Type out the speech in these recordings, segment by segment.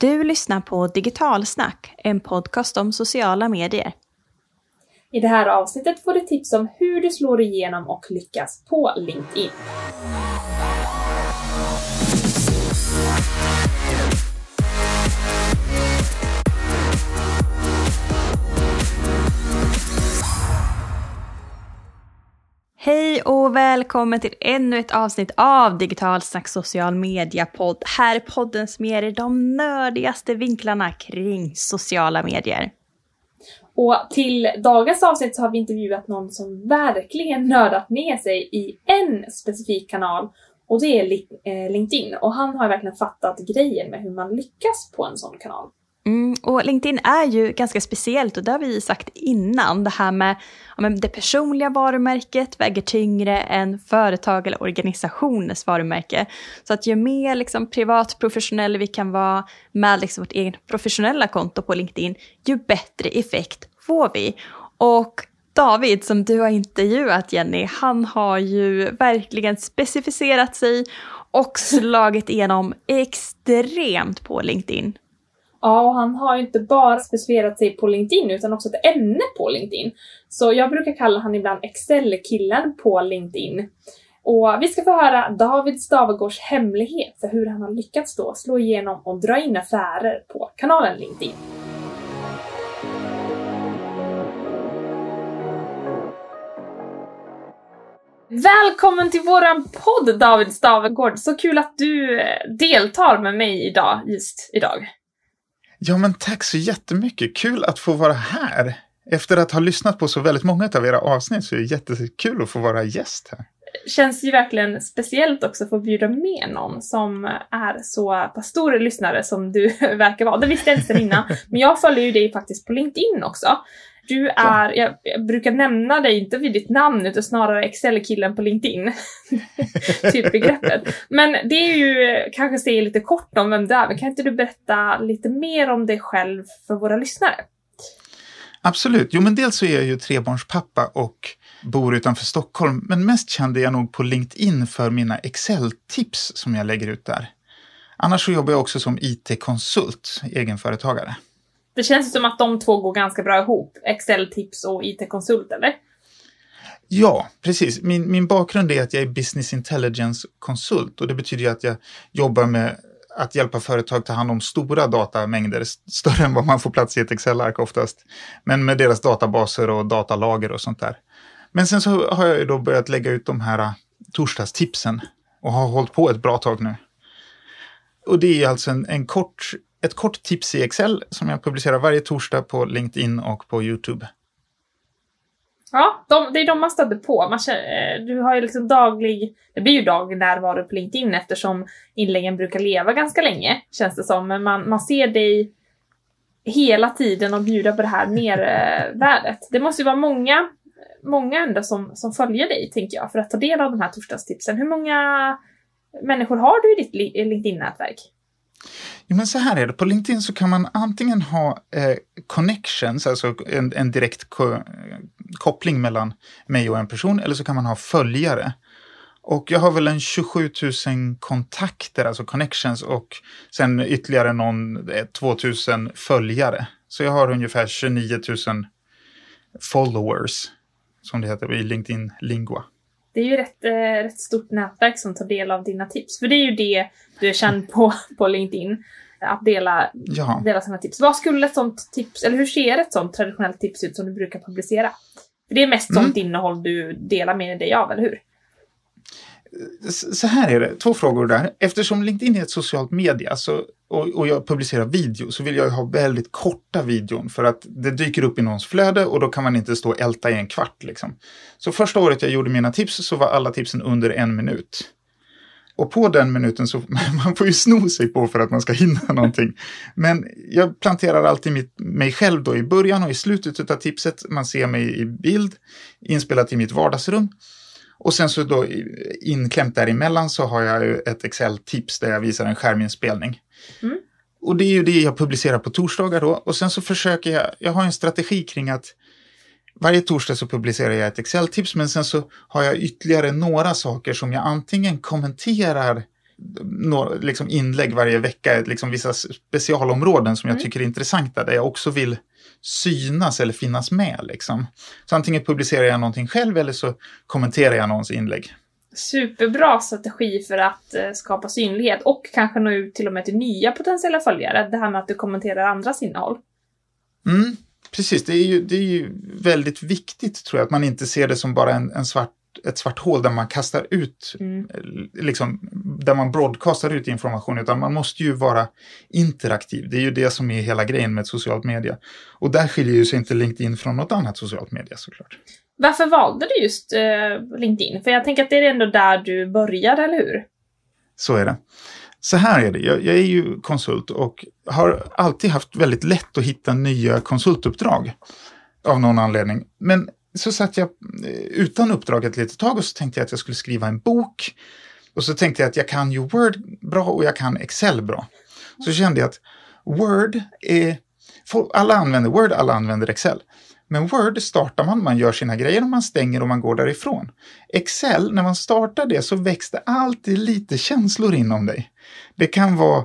Du lyssnar på Digitalsnack, en podcast om sociala medier. I det här avsnittet får du tips om hur du slår igenom och lyckas på LinkedIn. Hej och välkommen till ännu ett avsnitt av Digitalsnack social media-podd. Här är podden som ger er de nördigaste vinklarna kring sociala medier. Och till dagens avsnitt så har vi intervjuat någon som verkligen nördat ner sig i en specifik kanal och det är eh, LinkedIn. Och han har verkligen fattat grejen med hur man lyckas på en sån kanal. Mm, och LinkedIn är ju ganska speciellt och det har vi sagt innan. Det här med ja, det personliga varumärket väger tyngre än företag eller organisationers varumärke. Så att ju mer liksom, privat professionell vi kan vara med liksom, vårt eget professionella konto på LinkedIn, ju bättre effekt får vi. Och David som du har intervjuat Jenny, han har ju verkligen specificerat sig och slagit igenom extremt på LinkedIn. Ja, och han har ju inte bara specifierat sig på LinkedIn utan också ett ämne på LinkedIn. Så jag brukar kalla han ibland Excel-killen på LinkedIn. Och vi ska få höra David Stavegårds hemlighet för hur han har lyckats då slå igenom och dra in affärer på kanalen LinkedIn. Välkommen till våran podd David Stavegård! Så kul att du eh, deltar med mig idag, just idag. Ja, men tack så jättemycket. Kul att få vara här. Efter att ha lyssnat på så väldigt många av era avsnitt så är det jättekul att få vara gäst här. Känns ju verkligen speciellt också att få bjuda med någon som är så pass stor lyssnare som du verkar vara. Det visste jag inte innan. Men jag följer ju dig faktiskt på LinkedIn också. Du är, jag, jag, brukar nämna dig inte vid ditt namn utan snarare Excel-killen på LinkedIn. typ begreppet. Men det är ju, kanske säger lite kort om vem du är, men kan inte du berätta lite mer om dig själv för våra lyssnare? Absolut. Jo, men dels så är jag ju trebarnspappa och bor utanför Stockholm, men mest kände jag nog på LinkedIn för mina Excel-tips som jag lägger ut där. Annars så jobbar jag också som IT-konsult, egenföretagare. Det känns som att de två går ganska bra ihop, Excel-tips och IT-konsult, eller? Ja, precis. Min, min bakgrund är att jag är business intelligence-konsult och det betyder att jag jobbar med att hjälpa företag ta hand om stora datamängder, större än vad man får plats i ett Excel-ark oftast, men med deras databaser och datalager och sånt där. Men sen så har jag ju då börjat lägga ut de här äh, torsdagstipsen och har hållit på ett bra tag nu. Och det är alltså en, en kort ett kort tips i Excel som jag publicerar varje torsdag på LinkedIn och på YouTube. Ja, de, det är de man stöter på. Man känner, eh, du har ju liksom daglig, det blir ju daglig närvaro på LinkedIn eftersom inläggen brukar leva ganska länge, känns det som. Men man, man ser dig hela tiden och bjuda på det här mervärdet. Det måste ju vara många, många ändå som, som följer dig, tänker jag, för att ta del av de här torsdagstipsen. Hur många människor har du i ditt LinkedIn-nätverk? Jo, men så här är det. På LinkedIn så kan man antingen ha eh, connections, alltså en, en direkt ko eh, koppling mellan mig och en person, eller så kan man ha följare. Och jag har väl en 27 000 kontakter, alltså connections, och sen ytterligare någon eh, 2 000 följare. Så jag har ungefär 29 000 followers, som det heter i LinkedIn-lingua det är ju rätt, eh, rätt stort nätverk som tar del av dina tips. För det är ju det du är känd på, på LinkedIn. Att dela, ja. dela sina tips. Vad skulle ett sånt tips, eller hur ser ett sånt traditionellt tips ut som du brukar publicera? För det är mest mm. sånt innehåll du delar med dig av, eller hur? Så här är det, två frågor där. Eftersom LinkedIn är ett socialt media så, och, och, jag publicerar video så vill jag ha väldigt korta videon för att det dyker upp i någons flöde och då kan man inte stå och älta i en kvart. Liksom. Så första året jag gjorde mina tips så var alla tipsen under en minut. Och på den minuten så man får ju sno sig på för att man ska hinna någonting. Men jag planterar alltid mitt, mig själv då i början och i slutet av tipset. Man ser mig i bild, inspelat i mitt vardagsrum. Och sen så då inklämt däremellan så har jag ett Excel-tips där jag visar en skärminspelning. Mm. Och det är ju det jag publicerar på torsdagar då. Och sen så försöker jag, jag har en strategi kring att varje torsdag så publicerar jag ett Excel-tips men sen så har jag ytterligare några saker som jag antingen kommenterar några, liksom inlägg varje vecka, liksom vissa specialområden som jag Mm. tycker är intressanta, där jag också vill synas eller finnas med. Liksom. Så antingen publicerar jag någonting själv eller så kommenterar jag någons inlägg. Superbra strategi för att eh, skapa synlighet och kanske nå ut till och med till nya potentiella följare. Det här med att du kommenterar andras innehåll. Mm, precis, det är, ju, det är ju väldigt viktigt tror jag, att man inte ser det som bara en, en svart, ett svart hål där man kastar ut, Mm. eh, liksom, där man broadcastar ut information, utan man måste ju vara interaktiv. Det är ju det som är hela grejen med socialt media. Och där skiljer ju sig inte LinkedIn från något annat socialt media såklart. Varför valde du just eh, LinkedIn? För jag tänker att det är ändå där du började, eller hur? Så är det. Så här är det, jag, jag är ju konsult och har alltid haft väldigt lätt att hitta nya konsultuppdrag av någon anledning. Men så satt jag eh, utan uppdrag ett litet tag och så tänkte jag att jag skulle skriva en bok. Och så tänkte jag att jag kan ju Word bra och jag kan Excel bra. Så kände jag att Word är... Alla använder Word, alla använder Excel. Men Word startar man, man gör sina grejer och man stänger och man går därifrån. Excel, när man startar det så väcks det alltid lite känslor inom dig. Det kan vara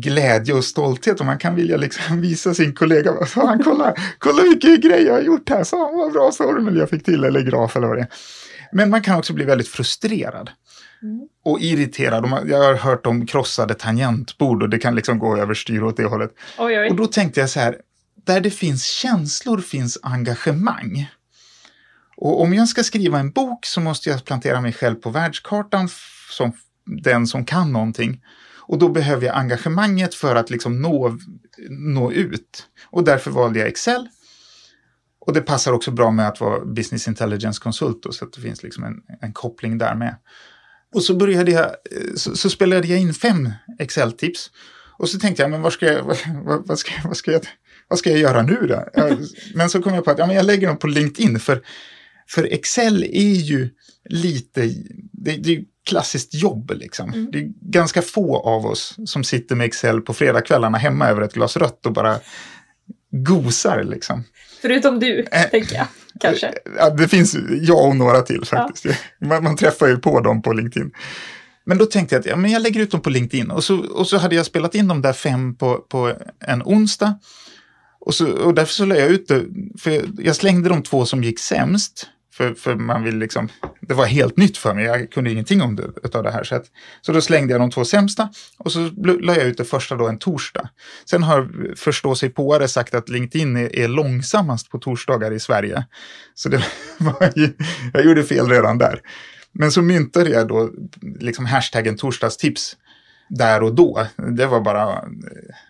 glädje och stolthet och man kan vilja liksom visa sin kollega, "Vad fan, kolla, kolla vilken grej jag har gjort här, så vad bra formel jag fick till, eller graf eller vad det är. Men man kan också bli väldigt frustrerad Mm. och irriterad. Och man- Jag har hört om krossade tangentbord och det kan liksom gå överstyr åt det hållet. Oj, oj. Och då tänkte jag så här, där det finns känslor finns engagemang. Och om jag ska skriva en bok så måste jag plantera mig själv på världskartan som den som kan någonting. Och då behöver jag engagemanget för att liksom nå, nå ut. Och därför valde jag Excel. Och det passar också bra med att vara business intelligence-konsult så att det finns liksom en, en koppling där med. Och så började jag, eh, så, så spelade jag in fem Excel-tips. Och så tänkte jag, men vad ska jag, vad, vad, ska, vad, ska jag, vad ska jag göra nu då? Men så kom jag på att ja, men jag lägger dem på LinkedIn, för, för Excel är ju lite, det, det är klassiskt jobb liksom. Mm. Det är ganska få av oss som sitter med Excel på fredagskvällarna hemma över ett glas rött och bara gosar liksom. Förutom du, Eh. tänker jag. Kanske. Ja, det finns jag och några till faktiskt. Man, man träffar ju på dem på LinkedIn. Men då tänkte jag att ja, men jag lägger ut dem på LinkedIn och så, och så hade jag spelat in de där fem på, på en onsdag. Och, så, och därför så la jag ut det, för jag slängde de två som gick sämst. För, för man vill liksom, det var helt nytt för mig, jag kunde ingenting om det, utav det här. Så, att, så då slängde jag de två sämsta och så la jag ut det första då en torsdag. Sen har förstå sig påare sagt att LinkedIn är, är långsammast på torsdagar i Sverige. Så det var ju, jag gjorde fel redan där. Men så myntade jag då liksom hashtaggen torsdagstips där och då. Det var bara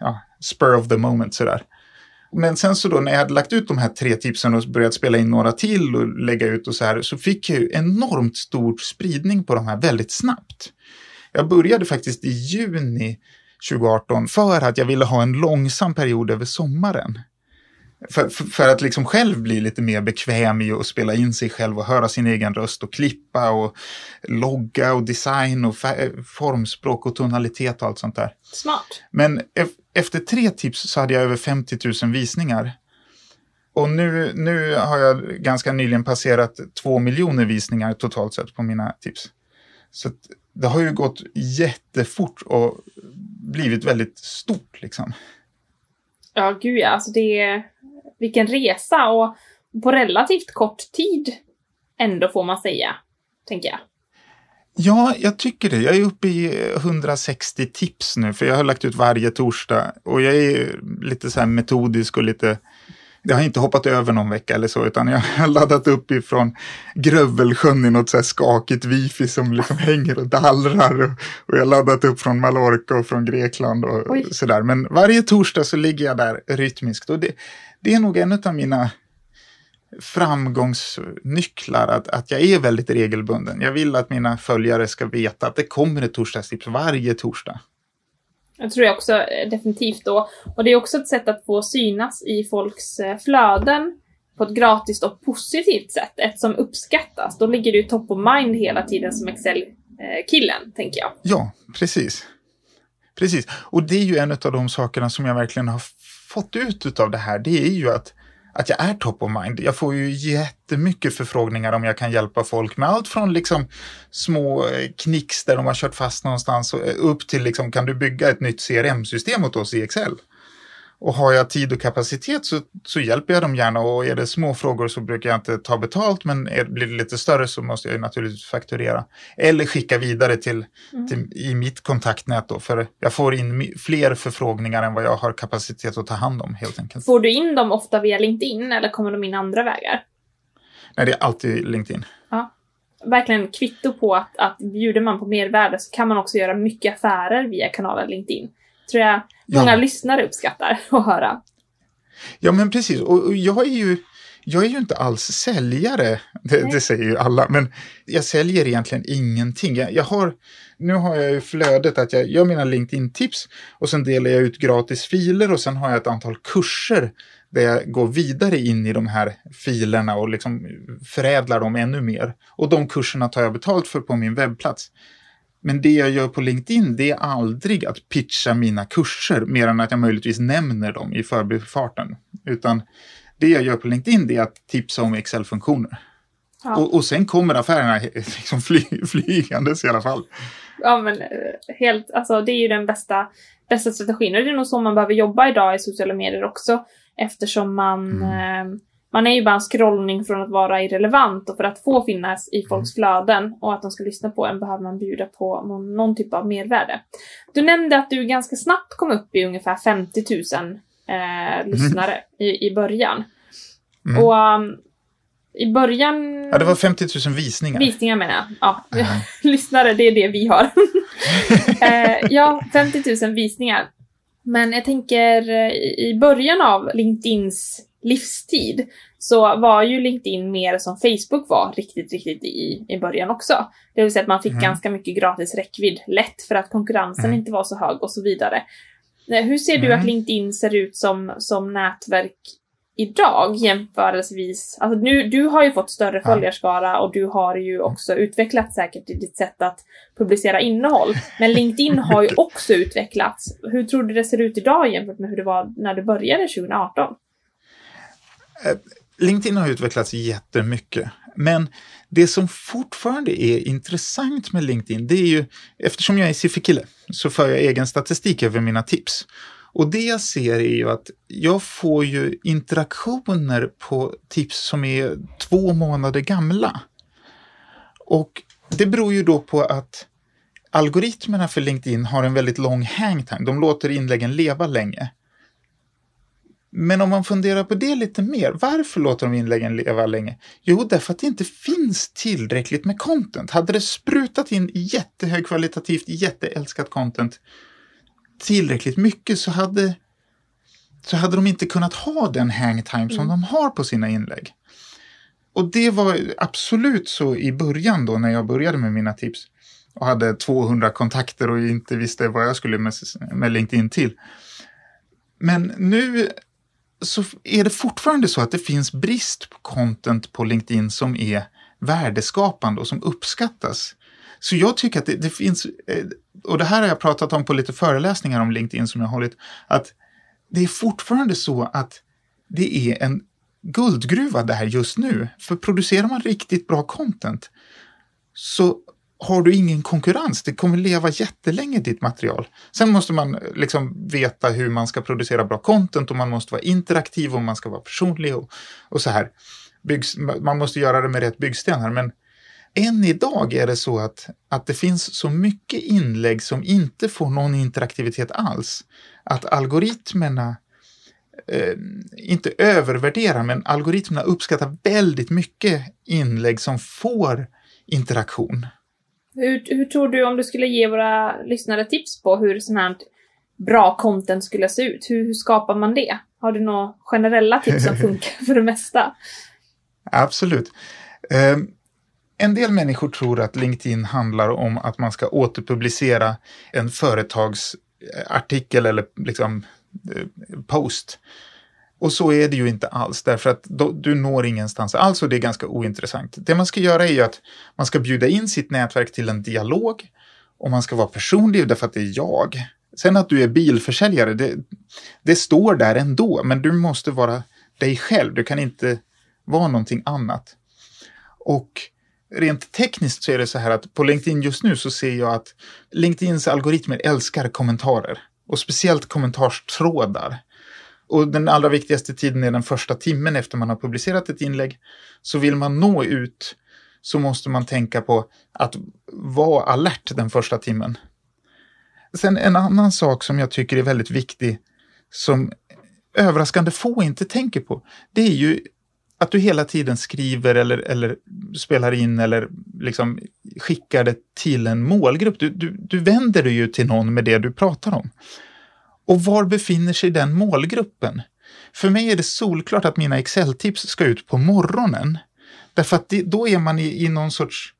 ja, spur of the moment sådär. Men sen så då när jag hade lagt ut de här tre tipsen och börjat spela in några till och lägga ut och så här så fick jag ju enormt stor spridning på de här väldigt snabbt. Jag började faktiskt i juni 2018 för att jag ville ha en långsam period över sommaren. För, för, för att liksom själv bli lite mer bekväm i att spela in sig själv och höra sin egen röst och klippa och logga och design och formspråk och tonalitet och allt sånt där. Smart. Men ef- efter tre tips så hade jag över 50 000 visningar. Och nu, nu har jag ganska nyligen passerat två miljoner visningar totalt sett på mina tips. Så att det har ju gått jättefort och blivit väldigt stort liksom. Ja, gud ja. Alltså det är... Vilken resa och på relativt kort tid ändå får man säga, tänker jag. Ja, jag tycker det. Jag är uppe i 160 tips nu, för jag har lagt ut varje torsdag. Och jag är lite så här metodisk och lite... Jag har inte hoppat över någon vecka eller så, utan jag har laddat upp ifrån Grövelsjön i något så här skakigt wifi som liksom hänger och dallrar. Och, och jag har laddat upp från Mallorca och från Grekland och sådär. Men varje torsdag så ligger jag där rytmiskt. Och det, det är nog en av mina framgångsnycklar att, att jag är väldigt regelbunden. Jag vill att mina följare ska veta att det kommer ett torsdagstips varje torsdag. Jag tror jag också eh, definitivt då. Och det är också ett sätt att få synas i folks eh, flöden på ett gratis och positivt sätt. Ett som uppskattas. Då ligger du top of mind hela tiden som Excel-killen, tänker jag. Ja, precis. Precis. Och det är ju en av de sakerna som jag verkligen har fått ut av det här. Det är ju att, att jag är top of mind. Jag får ju jättemycket förfrågningar om jag kan hjälpa folk med allt från liksom små knix knicks där de har kört fast någonstans eh, upp till liksom kan du bygga ett nytt CRM-system åt oss i Excel? Och har jag tid och kapacitet så, så hjälper jag dem gärna och är det små frågor så brukar jag inte ta betalt men är, blir det lite större så måste jag naturligtvis fakturera. Eller skicka vidare till, mm. till, i mitt kontaktnät då för jag får in fler förfrågningar än vad jag har kapacitet att ta hand om helt enkelt. Får du in dem ofta via LinkedIn eller kommer de in andra vägar? Nej, det är alltid LinkedIn. Ja. Verkligen kvitto på att, att bjuder man på mervärde så kan man också göra mycket affärer via kanalen LinkedIn tror jag många ja. lyssnare uppskattar att höra. Ja, men precis. Och jag är ju, jag är ju inte alls säljare, det, det, säger ju alla, men jag säljer egentligen ingenting. Jag, jag, har, nu har jag ju flödet att jag gör mina LinkedIn-tips och sen delar jag ut gratis filer och sen har jag ett antal kurser där jag går vidare in i de här filerna och liksom förädlar dem ännu mer. Och de kurserna tar jag betalt för på min webbplats. Men det jag gör på LinkedIn, det är aldrig att pitcha mina kurser, mer än att jag möjligtvis nämner dem i förbifarten. Utan det jag gör på LinkedIn, det är att tipsa om Excel-funktioner. Ja. Och, och, sen kommer affärerna liksom fly, flygandes i alla fall. Ja, men eh, helt, alltså det är ju den bästa, bästa strategin. Och det är nog så man behöver jobba idag i sociala medier också. Eftersom man mm. eh, man är ju bara en scrollning från att vara irrelevant och för att få finnas i folks mm. flöden och att de ska lyssna på en behöver man bjuda på någon, någon typ av mervärde. Du nämnde att du ganska snabbt kom upp i ungefär 50 000 eh, mm. lyssnare i, i början. Mm. Och um, i början... Ja, det var 50 000 visningar. Visningar menar jag. Ja, uh -huh. lyssnare, det är det vi har. eh, ja, 50 000 visningar. Men jag tänker eh, i början av LinkedIns livstid så var ju LinkedIn mer som Facebook var riktigt, riktigt i, i början också. Det vill säga att man fick mm. ganska mycket gratis räckvidd lätt för att konkurrensen mm. inte var så hög och så vidare. Eh, hur ser du mm. att LinkedIn ser ut som, som nätverk idag jämförelsevis? Alltså nu, du har ju fått större ja. följarskara och du har ju också utvecklat säkert i ditt sätt att publicera innehåll. Men LinkedIn har ju också utvecklats. Hur tror du det ser ut idag jämfört med hur det var när du började 2018? Eh, LinkedIn har utvecklats jättemycket, men det som fortfarande är intressant med LinkedIn, det är ju, eftersom jag är sifferkille, så för jag egen statistik över mina tips. Och det jag ser är ju att jag får ju interaktioner på tips som är två månader gamla. Och det beror ju då på att algoritmerna för LinkedIn har en väldigt lång hangtime. De låter inläggen leva länge. Men om man funderar på det lite mer, varför låter de inläggen leva länge? Jo, därför att det inte finns tillräckligt med content. Hade det sprutat in jättehögkvalitativt, jätteälskat content tillräckligt mycket så hade, så hade de inte kunnat ha den hangtime som mm. de har på sina inlägg. Och det var absolut så i början då när jag började med mina tips och hade 200 kontakter och inte visste vad jag skulle med, med LinkedIn till. Men nu så är det fortfarande så att det finns brist på content på LinkedIn som är värdeskapande och som uppskattas. Så jag tycker att det, det, finns, eh, och det här har jag pratat om på lite föreläsningar om LinkedIn som jag har hållit, att det är fortfarande så att det är en guldgruva det här just nu. För producerar man riktigt bra content så har du ingen konkurrens. Det kommer leva jättelänge ditt material. Sen måste man eh, liksom veta hur man ska producera bra content och man måste vara interaktiv och man ska vara personlig och, och så här. Byggs, man måste göra det med rätt byggstenar. Men än idag är det så att, att det finns så mycket inlägg som inte får någon interaktivitet alls. Att algoritmerna eh, inte övervärderar, men algoritmerna uppskattar väldigt mycket inlägg som får interaktion. Hur, hur tror du, om du skulle ge våra lyssnare tips på hur sånt här bra content skulle se ut, hur, hur skapar man det? Har du några generella tips som funkar för det mesta? Absolut. Um, en del människor tror att LinkedIn handlar om att man ska återpublicera en företagsartikel eller liksom eh, post. Och så är det ju inte alls, därför att då, du når ingenstans alls och det är ganska ointressant. Det man ska göra är ju att man ska bjuda in sitt nätverk till en dialog och man ska vara personlig därför att det är jag. Sen att du är bilförsäljare, det, det står där ändå, men du måste vara dig själv. Du kan inte vara någonting annat. Och rent tekniskt så är det så här att på LinkedIn just nu så ser jag att LinkedIns algoritmer älskar kommentarer. Och speciellt kommentarstrådar. Och den allra viktigaste tiden är den första timmen efter man har publicerat ett inlägg. Så vill man nå ut så måste man tänka på att vara alert den första timmen. Sen en annan sak som jag tycker är väldigt viktig som överraskande få inte tänker på. Det är ju att du hela tiden skriver eller, eller spelar in eller liksom skickar det till en målgrupp. Du, du, du vänder dig ju till någon med det du pratar om. Och var befinner sig den målgruppen? För mig är det solklart att mina Excel-tips ska ut på morgonen. Därför att det, då är man i, i någon sorts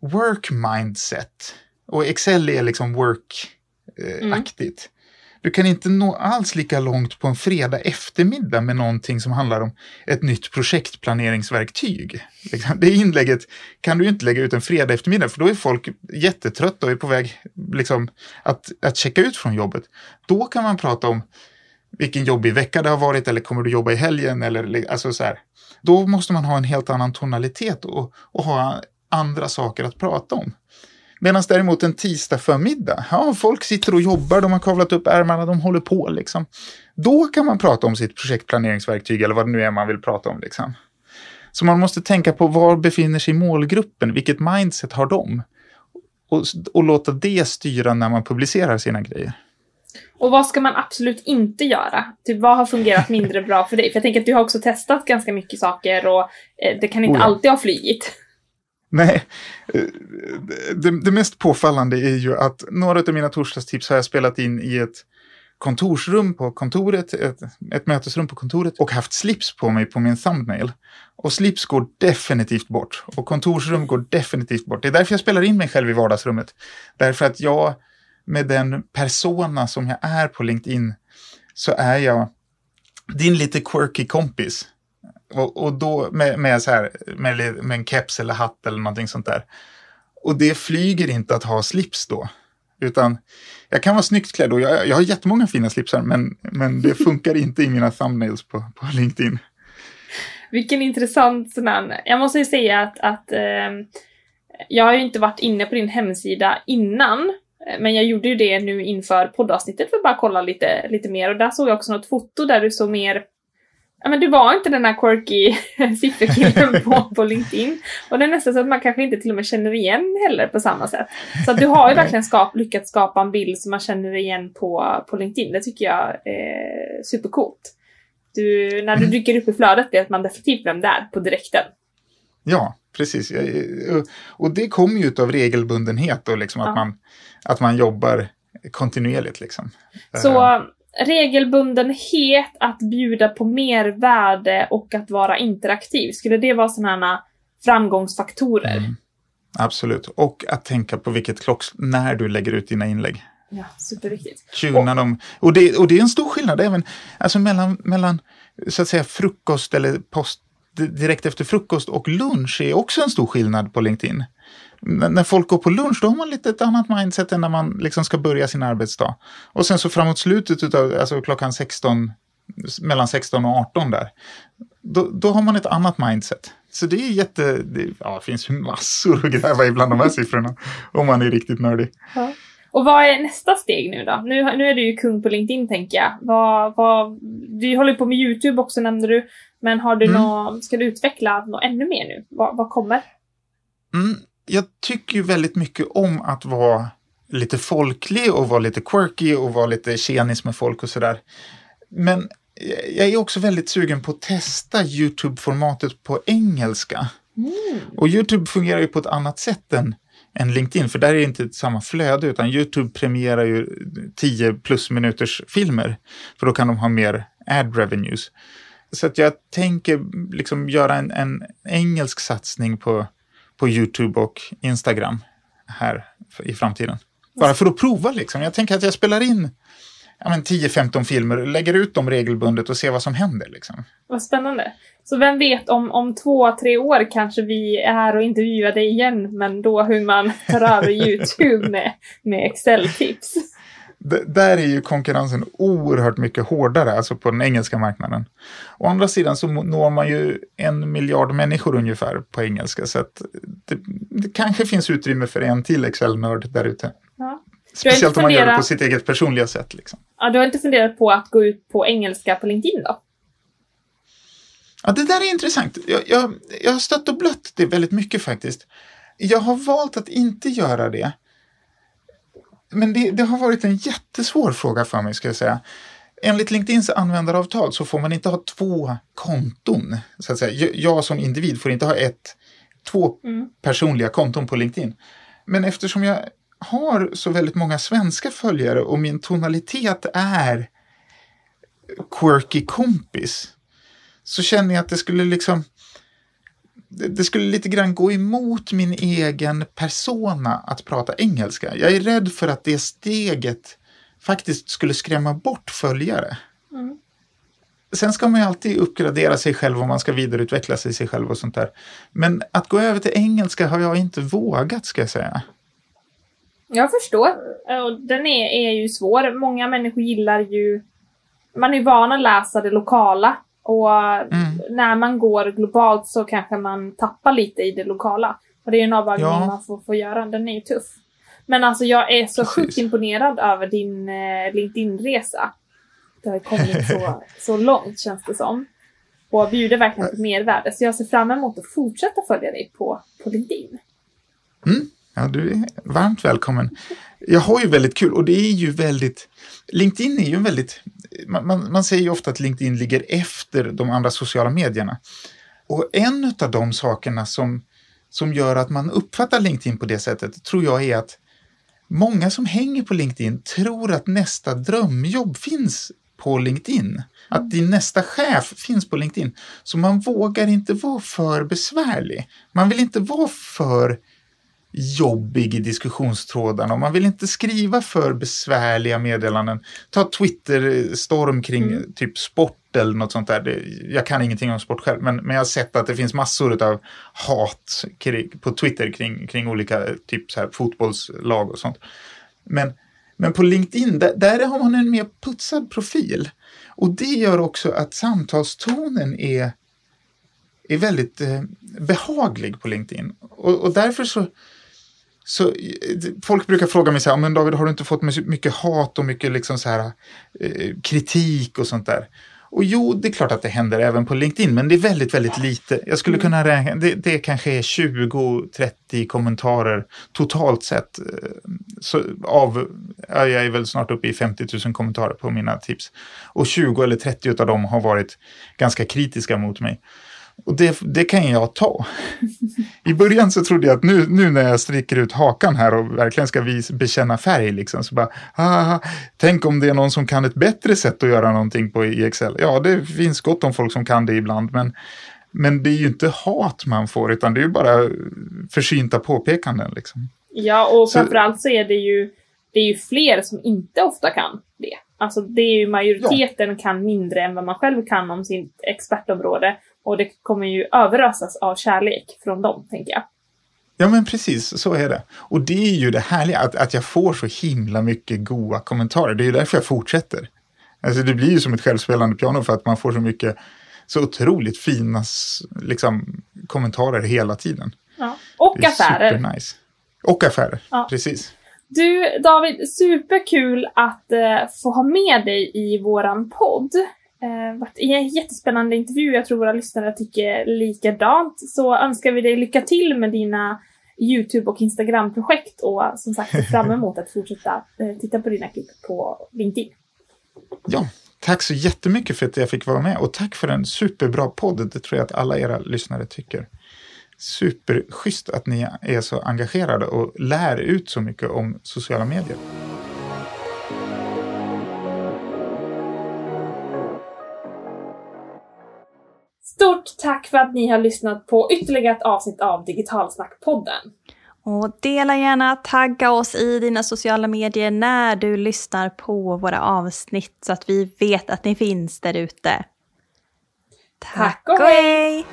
work mindset. Och Excel är liksom work-aktigt. Mm. Du kan inte nå alls lika långt på en fredag eftermiddag med någonting som handlar om ett nytt projektplaneringsverktyg. Liksom, det inlägget kan du inte lägga ut en fredag eftermiddag för då är folk jättetrötta och är på väg liksom, att, att checka ut från jobbet. Då kan man prata om vilken jobbig vecka det har varit eller kommer du jobba i helgen eller alltså så här. Då måste man ha en helt annan tonalitet och, och ha andra saker att prata om. Medan däremot en tisdag förmiddag, ja, folk sitter och jobbar, de har kavlat upp ärmarna, de håller på liksom. Då kan man prata om sitt projektplaneringsverktyg eller vad det nu är man vill prata om liksom. Så man måste tänka på var befinner sig målgruppen, vilket mindset har de? Och, och låta det styra när man publicerar sina grejer. Och vad ska man absolut inte göra? Typ vad har fungerat mindre bra för dig? För jag tänker att du har också testat ganska mycket saker och eh, det kan inte oh ja. alltid ha flygit. Nej, eh, det, det, mest påfallande är ju att några av mina torsdagstips har jag spelat in i ett kontorsrum på kontoret, ett, ett mötesrum på kontoret och haft slips på mig på min thumbnail. Och slips går definitivt bort och kontorsrum går definitivt bort. Det är därför jag spelar in mig själv i vardagsrummet. Därför att jag, med den persona som jag är på LinkedIn, så är jag din lite quirky kompis och, och då med, med, så här, med, med en keps eller hatt eller någonting sånt där. Och det flyger inte att ha slips då. Utan jag kan vara snyggt klädd och jag, jag har jättemånga fina slipsar men, men det funkar inte i mina thumbnails på, på LinkedIn. Vilken intressant här. Jag måste ju säga att, att eh, jag har ju inte varit inne på din hemsida innan. Men jag gjorde ju det nu inför poddavsnittet för att bara kolla lite, lite mer och där såg jag också något foto där du såg mer ja, men du var inte den här quirky sifferkillen på, på LinkedIn. Och det är nästan så att man kanske inte till och med känner igen heller på samma sätt. Så att du har ju verkligen skap, lyckats skapa en bild som man känner igen på, på LinkedIn. Det tycker jag är supercoolt. Du, när du mm. dyker upp i flödet vet man definitivt vem det är på direkten. Ja, precis. Och det kommer ju av regelbundenhet och liksom ja. att, man, att man jobbar kontinuerligt. Liksom. Så regelbundenhet, att bjuda på mer värde och att vara interaktiv. Skulle det vara sådana framgångsfaktorer? Mm. Absolut, och att tänka på vilket klocks... när du lägger ut dina inlägg. Ja, superviktigt. Tuna och, dem. Och, det, och det är en stor skillnad även alltså mellan, mellan så att säga frukost eller post direkt efter frukost och lunch är också en stor skillnad på LinkedIn när folk går på lunch, då har man lite ett annat mindset än när man liksom ska börja sin arbetsdag. Och sen så framåt slutet av, alltså klockan 16, mellan 16 och 18 där, då, då har man ett annat mindset. Så det är jätte, det, ja, finns massor att gräva i bland de här siffrorna, om man är riktigt nördig. Ja. Och vad är nästa steg nu då? Nu, nu är du ju kung på LinkedIn tänker jag. Vad, vad, du håller på med YouTube också nämnde du. Men har du mm. nå, ska du utveckla något ännu mer nu? Vad, vad kommer? Mm, jag tycker ju väldigt mycket om att vara lite folklig och vara lite quirky och vara lite tjenis med folk och sådär. Men jag är också väldigt sugen på att testa YouTube-formatet på engelska. Mm. Och YouTube fungerar ju på ett annat sätt än, än LinkedIn, för där är det inte samma flöde, utan YouTube premierar ju 10 plus minuters filmer, för då kan de ha mer ad revenues. Så att jag tänker liksom göra en, en engelsk satsning på på YouTube och Instagram här i framtiden. Bara för att prova liksom. Jag tänker att jag spelar in ja, 10-15 filmer, lägger ut dem regelbundet och ser vad som händer. Liksom. Vad spännande. Så vem vet, om, om två, tre år kanske vi är här och intervjuar dig igen, men då hur man tar över YouTube med, med Excel-tips. Där är ju konkurrensen oerhört mycket hårdare, alltså på den engelska marknaden. Å andra sidan så når man ju en miljard människor ungefär på engelska, så att det, det kanske finns utrymme för en till Excel-nörd där ute. Ja. Speciellt om man gör det på sitt eget personliga sätt. Liksom. Ja, du har inte funderat på att gå ut på engelska på LinkedIn då? Ja, det där är intressant. Jag, jag, jag har stött och blött det väldigt mycket faktiskt. Jag har valt att inte göra det. Men det, det, har varit en jättesvår fråga för mig, ska jag säga. Enligt LinkedIns användaravtal så får man inte ha två konton. Så att säga. Jag som individ får inte ha ett, två mm. personliga konton på LinkedIn. Men eftersom jag har så väldigt många svenska följare och min tonalitet är quirky kompis så känner jag att det skulle liksom det skulle lite grann gå emot min egen persona att prata engelska. Jag är rädd för att det steget faktiskt skulle skrämma bort följare. Mm. Sen ska man ju alltid uppgradera sig själv om man ska vidareutveckla sig, sig själv och sånt där. Men att gå över till engelska har jag inte vågat, ska jag säga. Jag förstår. Och den är, är ju svår. Många människor gillar ju... Man är van att läsa det lokala och mm. När man går globalt så kanske man tappar lite i det lokala. Och det är en avvägning ja. man får, får göra. Den är ju tuff. Men alltså jag är så Precis. sjukt imponerad över din eh, LinkedIn-resa. Du har kommit så, så långt känns det som. Och bjuder verkligen på mervärde. Så jag ser fram emot att fortsätta följa dig på, på LinkedIn. Mm. Ja, du är varmt välkommen. Jag har ju väldigt kul och det är ju väldigt... LinkedIn är ju en väldigt man, man, man säger ju ofta att LinkedIn ligger efter de andra sociala medierna. Och en av de sakerna som, som gör att man uppfattar LinkedIn på det sättet tror jag är att många som hänger på LinkedIn tror att nästa drömjobb finns på LinkedIn. Att din nästa chef finns på LinkedIn. Så man vågar inte vara för besvärlig. Man vill inte vara för jobbig i diskussionstrådarna och man vill inte skriva för besvärliga meddelanden. Ta Twitter-storm kring mm. typ sport eller något sånt där. Det, jag kan ingenting om sport själv, men, men jag har sett att det finns massor av hat kring, på Twitter kring, kring olika typ så här, fotbollslag och sånt. Men, men på LinkedIn, där, där har man en mer putsad profil. Och det gör också att samtalstonen är är väldigt eh, behaglig på LinkedIn. Och, och därför så, så folk brukar fråga mig så här, men David, har du inte fått mycket hat och mycket liksom så här, eh, kritik och sånt där? Och jo, det är klart att det händer även på LinkedIn, men det är väldigt, väldigt lite. Jag skulle kunna räkna, det, det kanske är 20-30 kommentarer totalt sett. Så av, jag är väl snart uppe i 50 000 kommentarer på mina tips. Och 20 eller 30 av dem har varit ganska kritiska mot mig. Och det, det kan jag ta. I början så trodde jag att nu, nu när jag sträcker ut hakan här och verkligen ska vis, bekänna färg, liksom, så bara, ah, tänk om det är någon som kan ett bättre sätt att göra någonting på i Excel. Ja, det finns gott om folk som kan det ibland, men, men det är ju inte hat man får, utan det är ju bara försynta påpekanden. Liksom. Ja, och framförallt så är det ju, det är ju fler som inte ofta kan det. Alltså det är ju majoriteten ja. kan mindre än vad man själv kan om sitt expertområde. Och det kommer ju överösas av kärlek från dem, tänker jag. Ja, men precis, så är det. Och det är ju det härliga, att, att jag får så himla mycket goda kommentarer. Det är ju därför jag fortsätter. Alltså det blir ju som ett självspelande piano för att man får så mycket, så otroligt fina liksom, kommentarer hela tiden. Ja. Och affärer. Nice. Och affärer, ja. precis. Du David, superkul att eh, få ha med dig i våran podd eh, varit en jättespännande intervju. Jag tror våra lyssnare tycker likadant. Så önskar vi dig lycka till med dina Youtube och Instagram-projekt och som sagt ser fram emot att fortsätta eh, titta på dina klipp på LinkedIn. Ja, tack så jättemycket för att jag fick vara med och tack för en superbra podd. Det tror jag att alla era lyssnare tycker. Superschysst att ni är så engagerade och lär ut så mycket om sociala medier. För att ni har lyssnat på ytterligare ett avsnitt av Digitalsnackpodden. Och dela gärna, tagga oss i dina sociala medier när du lyssnar på våra avsnitt så att vi vet att ni finns där ute. Tack och hej!